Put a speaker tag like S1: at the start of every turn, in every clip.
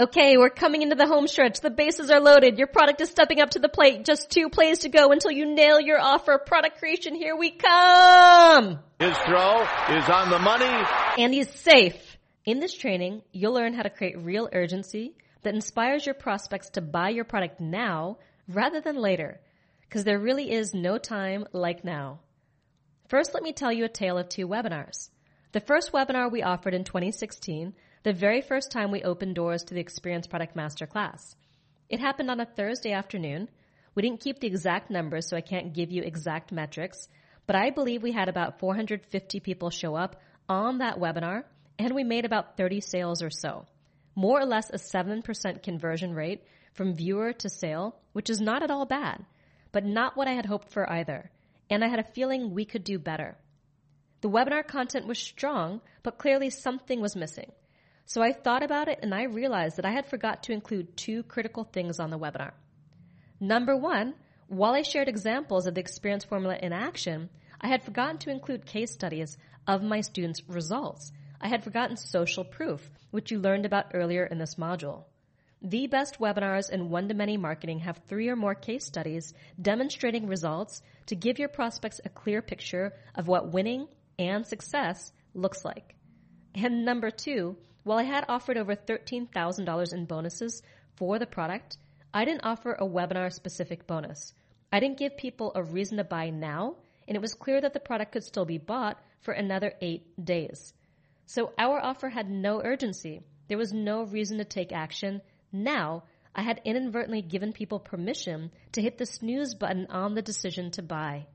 S1: Okay, we're coming into the home stretch. The bases are loaded. Your product is stepping up to the plate. Just two plays to go until you nail your offer. Product creation, here we come!
S2: His throw is on the money.
S1: And he's safe. In this training, you'll learn how to create real urgency that inspires your prospects to buy your product now rather than later. Because there really is no time like now. First, let me tell you a tale of two webinars. The first webinar we offered in 2016 the very first time we opened doors to the Experience Product Masterclass. It happened on a Thursday afternoon. We didn't keep the exact numbers, so I can't give you exact metrics, but I believe we had about 450 people show up on that webinar, and we made about 30 sales or so. More or less a 7% conversion rate from viewer to sale, which is not at all bad, but not what I had hoped for either. And I had a feeling we could do better. The webinar content was strong, but clearly something was missing. So I thought about it and I realized that I had forgot to include two critical things on the webinar. Number one, while I shared examples of the experience formula in action, I had forgotten to include case studies of my students' results. I had forgotten social proof, which you learned about earlier in this module. The best webinars in one-to-many marketing have three or more case studies demonstrating results to give your prospects a clear picture of what winning and success looks like. And number two, while I had offered over $13,000 in bonuses for the product, I didn't offer a webinar specific bonus. I didn't give people a reason to buy now, and it was clear that the product could still be bought for another eight days. So our offer had no urgency. There was no reason to take action. Now, I had inadvertently given people permission to hit the snooze button on the decision to buy.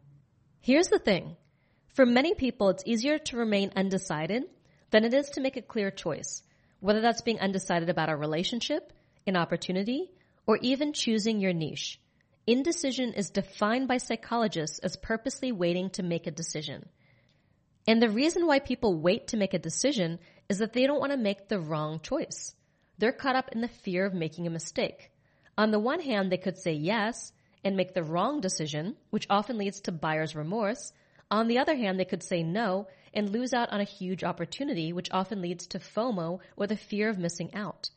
S1: Here's the thing. For many people, it's easier to remain undecided than it is to make a clear choice, whether that's being undecided about a relationship, an opportunity, or even choosing your niche. Indecision is defined by psychologists as purposely waiting to make a decision. And the reason why people wait to make a decision is that they don't want to make the wrong choice. They're caught up in the fear of making a mistake. On the one hand, they could say yes and make the wrong decision, which often leads to buyer's remorse. On the other hand, they could say no and lose out on a huge opportunity, which often leads to FOMO or the fear of missing out.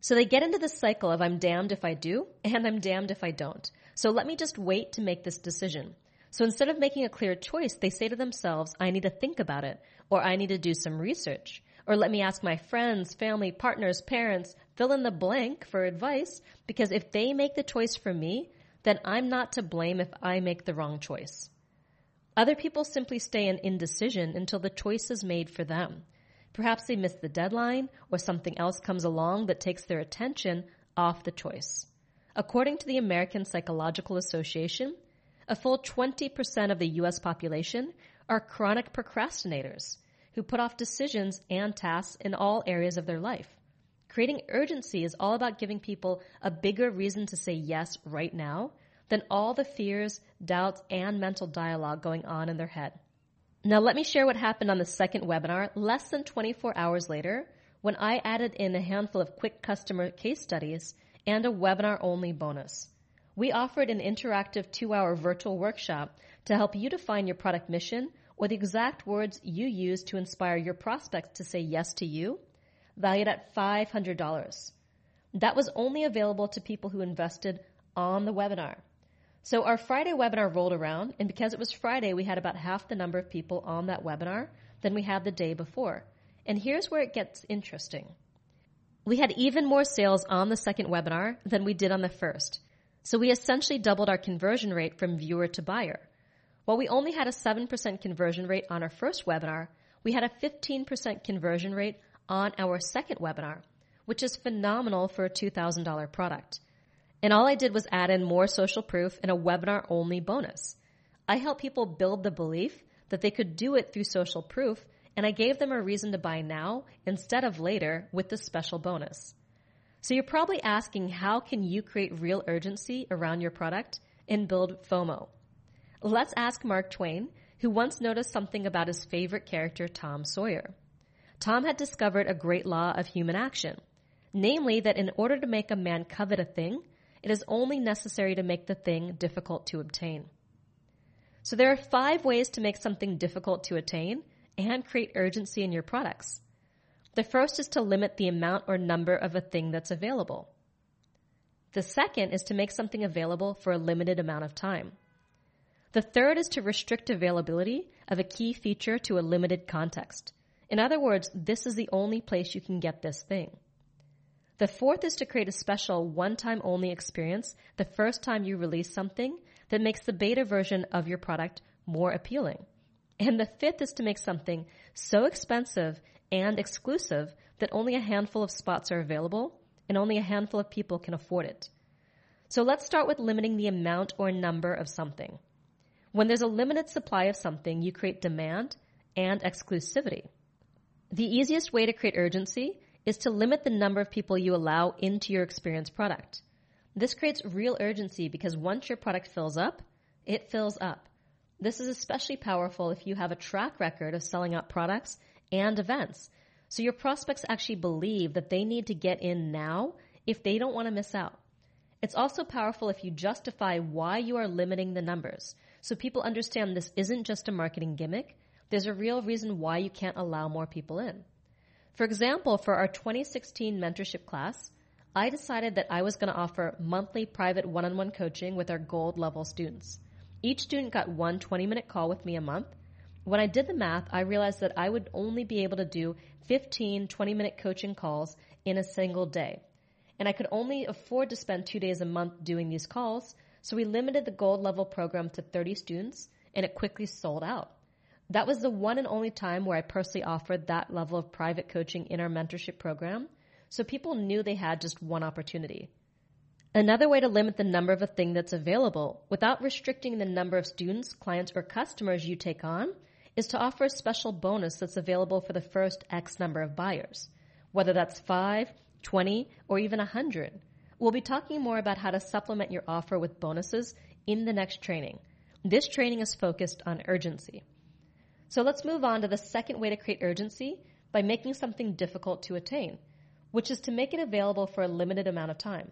S1: So they get into this cycle of I'm damned if I do and I'm damned if I don't. So let me just wait to make this decision. So instead of making a clear choice, they say to themselves, I need to think about it, or I need to do some research, or let me ask my friends, family, partners, parents, fill in the blank for advice, because if they make the choice for me, then I'm not to blame if I make the wrong choice. Other people simply stay in indecision until the choice is made for them. Perhaps they miss the deadline or something else comes along that takes their attention off the choice. According to the American Psychological Association, a full 20% of the US population are chronic procrastinators who put off decisions and tasks in all areas of their life. Creating urgency is all about giving people a bigger reason to say yes right now than all the fears, doubts, and mental dialogue going on in their head. Now let me share what happened on the second webinar less than 24 hours later when I added in a handful of quick customer case studies and a webinar only bonus. We offered an interactive two hour virtual workshop to help you define your product mission or the exact words you use to inspire your prospects to say yes to you, valued at $500. That was only available to people who invested on the webinar. So our Friday webinar rolled around, and because it was Friday, we had about half the number of people on that webinar than we had the day before. And here's where it gets interesting. We had even more sales on the second webinar than we did on the first. So we essentially doubled our conversion rate from viewer to buyer. While we only had a 7% conversion rate on our first webinar, we had a 15% conversion rate on our second webinar, which is phenomenal for a $2,000 product. And all I did was add in more social proof and a webinar only bonus. I helped people build the belief that they could do it through social proof, and I gave them a reason to buy now instead of later with the special bonus. So you're probably asking how can you create real urgency around your product and build FOMO? Let's ask Mark Twain, who once noticed something about his favorite character, Tom Sawyer. Tom had discovered a great law of human action, namely that in order to make a man covet a thing, it is only necessary to make the thing difficult to obtain. So there are five ways to make something difficult to attain and create urgency in your products. The first is to limit the amount or number of a thing that's available. The second is to make something available for a limited amount of time. The third is to restrict availability of a key feature to a limited context. In other words, this is the only place you can get this thing. The fourth is to create a special one-time only experience the first time you release something that makes the beta version of your product more appealing. And the fifth is to make something so expensive and exclusive that only a handful of spots are available and only a handful of people can afford it. So let's start with limiting the amount or number of something. When there's a limited supply of something, you create demand and exclusivity. The easiest way to create urgency is to limit the number of people you allow into your experience product. This creates real urgency because once your product fills up, it fills up. This is especially powerful if you have a track record of selling out products and events. So your prospects actually believe that they need to get in now if they don't want to miss out. It's also powerful if you justify why you are limiting the numbers. So people understand this isn't just a marketing gimmick. There's a real reason why you can't allow more people in. For example, for our 2016 mentorship class, I decided that I was going to offer monthly private one-on-one coaching with our gold level students. Each student got one 20 minute call with me a month. When I did the math, I realized that I would only be able to do 15 20 minute coaching calls in a single day. And I could only afford to spend two days a month doing these calls, so we limited the gold level program to 30 students and it quickly sold out. That was the one and only time where I personally offered that level of private coaching in our mentorship program. So people knew they had just one opportunity. Another way to limit the number of a thing that's available without restricting the number of students, clients, or customers you take on is to offer a special bonus that's available for the first X number of buyers. Whether that's 5, 20, or even 100. We'll be talking more about how to supplement your offer with bonuses in the next training. This training is focused on urgency. So let's move on to the second way to create urgency by making something difficult to attain, which is to make it available for a limited amount of time.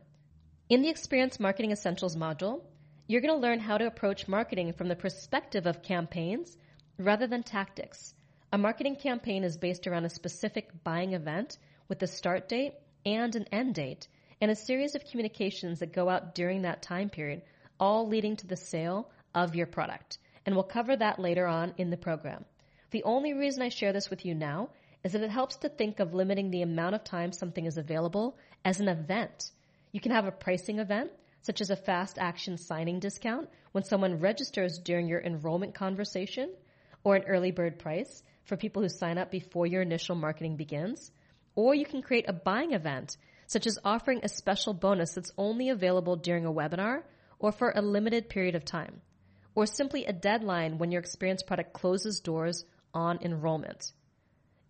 S1: In the Experience Marketing Essentials module, you're going to learn how to approach marketing from the perspective of campaigns rather than tactics. A marketing campaign is based around a specific buying event with a start date and an end date and a series of communications that go out during that time period, all leading to the sale of your product. And we'll cover that later on in the program. The only reason I share this with you now is that it helps to think of limiting the amount of time something is available as an event. You can have a pricing event, such as a fast action signing discount when someone registers during your enrollment conversation, or an early bird price for people who sign up before your initial marketing begins. Or you can create a buying event, such as offering a special bonus that's only available during a webinar or for a limited period of time. Or simply a deadline when your experience product closes doors on enrollment.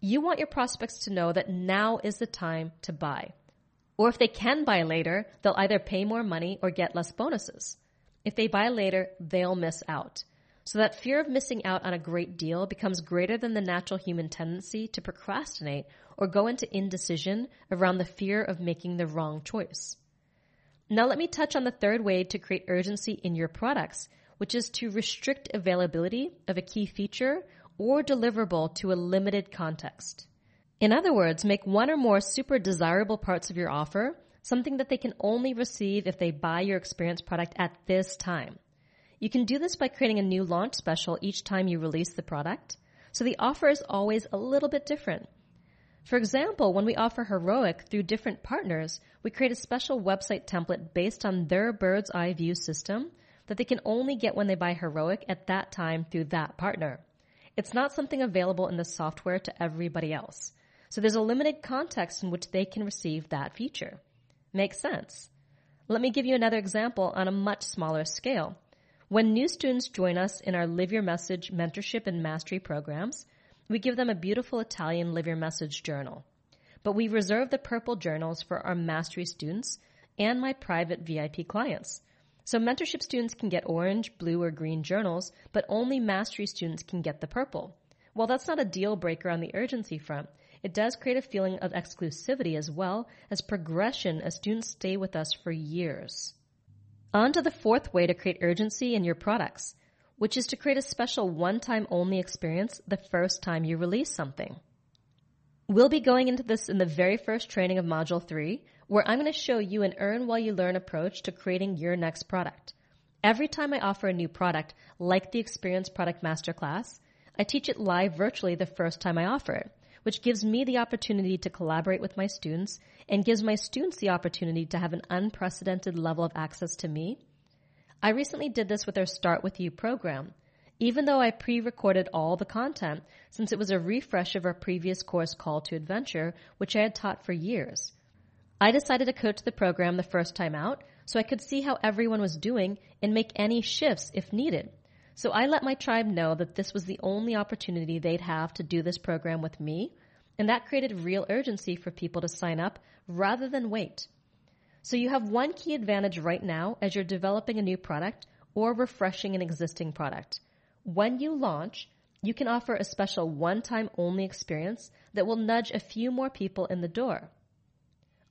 S1: You want your prospects to know that now is the time to buy. Or if they can buy later, they'll either pay more money or get less bonuses. If they buy later, they'll miss out. So that fear of missing out on a great deal becomes greater than the natural human tendency to procrastinate or go into indecision around the fear of making the wrong choice. Now let me touch on the third way to create urgency in your products, which is to restrict availability of a key feature or deliverable to a limited context. In other words, make one or more super desirable parts of your offer something that they can only receive if they buy your experience product at this time. You can do this by creating a new launch special each time you release the product, so the offer is always a little bit different. For example, when we offer Heroic through different partners, we create a special website template based on their bird's eye view system that they can only get when they buy Heroic at that time through that partner. It's not something available in the software to everybody else. So there's a limited context in which they can receive that feature. Makes sense. Let me give you another example on a much smaller scale. When new students join us in our Live Your Message mentorship and mastery programs, we give them a beautiful Italian Live Your Message journal. But we reserve the purple journals for our mastery students and my private VIP clients. So mentorship students can get orange, blue, or green journals, but only mastery students can get the purple. While that's not a deal breaker on the urgency front, it does create a feeling of exclusivity as well as progression as students stay with us for years. On to the fourth way to create urgency in your products, which is to create a special one-time only experience the first time you release something. We'll be going into this in the very first training of Module 3, where I'm going to show you an earn while you learn approach to creating your next product. Every time I offer a new product, like the Experience Product Masterclass, I teach it live virtually the first time I offer it, which gives me the opportunity to collaborate with my students and gives my students the opportunity to have an unprecedented level of access to me. I recently did this with our Start With You program. Even though I pre-recorded all the content, since it was a refresh of our previous course Call to Adventure, which I had taught for years. I decided to coach the program the first time out so I could see how everyone was doing and make any shifts if needed. So I let my tribe know that this was the only opportunity they'd have to do this program with me, and that created real urgency for people to sign up rather than wait. So you have one key advantage right now as you're developing a new product or refreshing an existing product. When you launch, you can offer a special one-time only experience that will nudge a few more people in the door.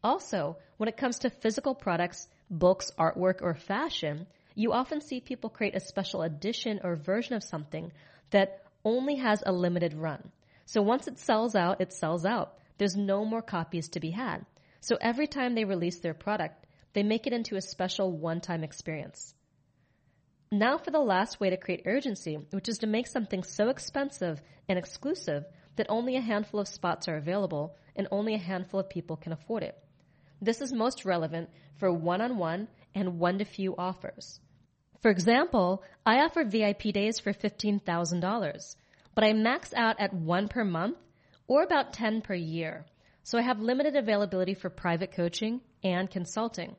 S1: Also, when it comes to physical products, books, artwork, or fashion, you often see people create a special edition or version of something that only has a limited run. So once it sells out, it sells out. There's no more copies to be had. So every time they release their product, they make it into a special one-time experience. Now for the last way to create urgency, which is to make something so expensive and exclusive that only a handful of spots are available and only a handful of people can afford it. This is most relevant for one-on-one and one-to-few offers. For example, I offer VIP days for $15,000, but I max out at one per month or about 10 per year. So I have limited availability for private coaching and consulting.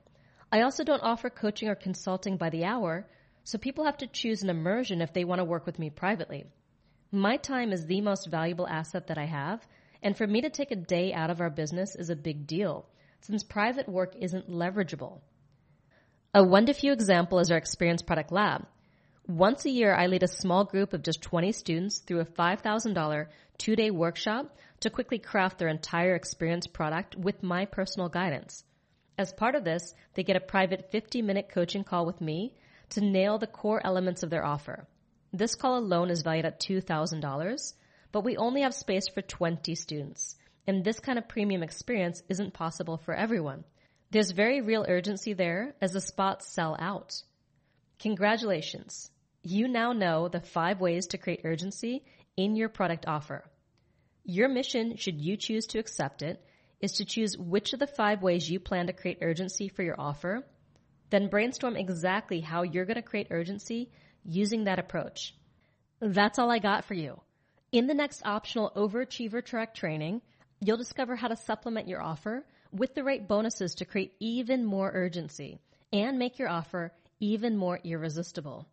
S1: I also don't offer coaching or consulting by the hour, so people have to choose an immersion if they want to work with me privately. My time is the most valuable asset that I have, and for me to take a day out of our business is a big deal since private work isn't leverageable. A one to few example is our Experience Product Lab. Once a year, I lead a small group of just 20 students through a $5,000 two day workshop to quickly craft their entire experience product with my personal guidance. As part of this, they get a private 50 minute coaching call with me to nail the core elements of their offer. This call alone is valued at $2,000, but we only have space for 20 students. And this kind of premium experience isn't possible for everyone. There's very real urgency there as the spots sell out. Congratulations. You now know the five ways to create urgency in your product offer. Your mission, should you choose to accept it, is to choose which of the five ways you plan to create urgency for your offer, then brainstorm exactly how you're going to create urgency using that approach. That's all I got for you. In the next optional Overachiever Track training, You'll discover how to supplement your offer with the right bonuses to create even more urgency and make your offer even more irresistible.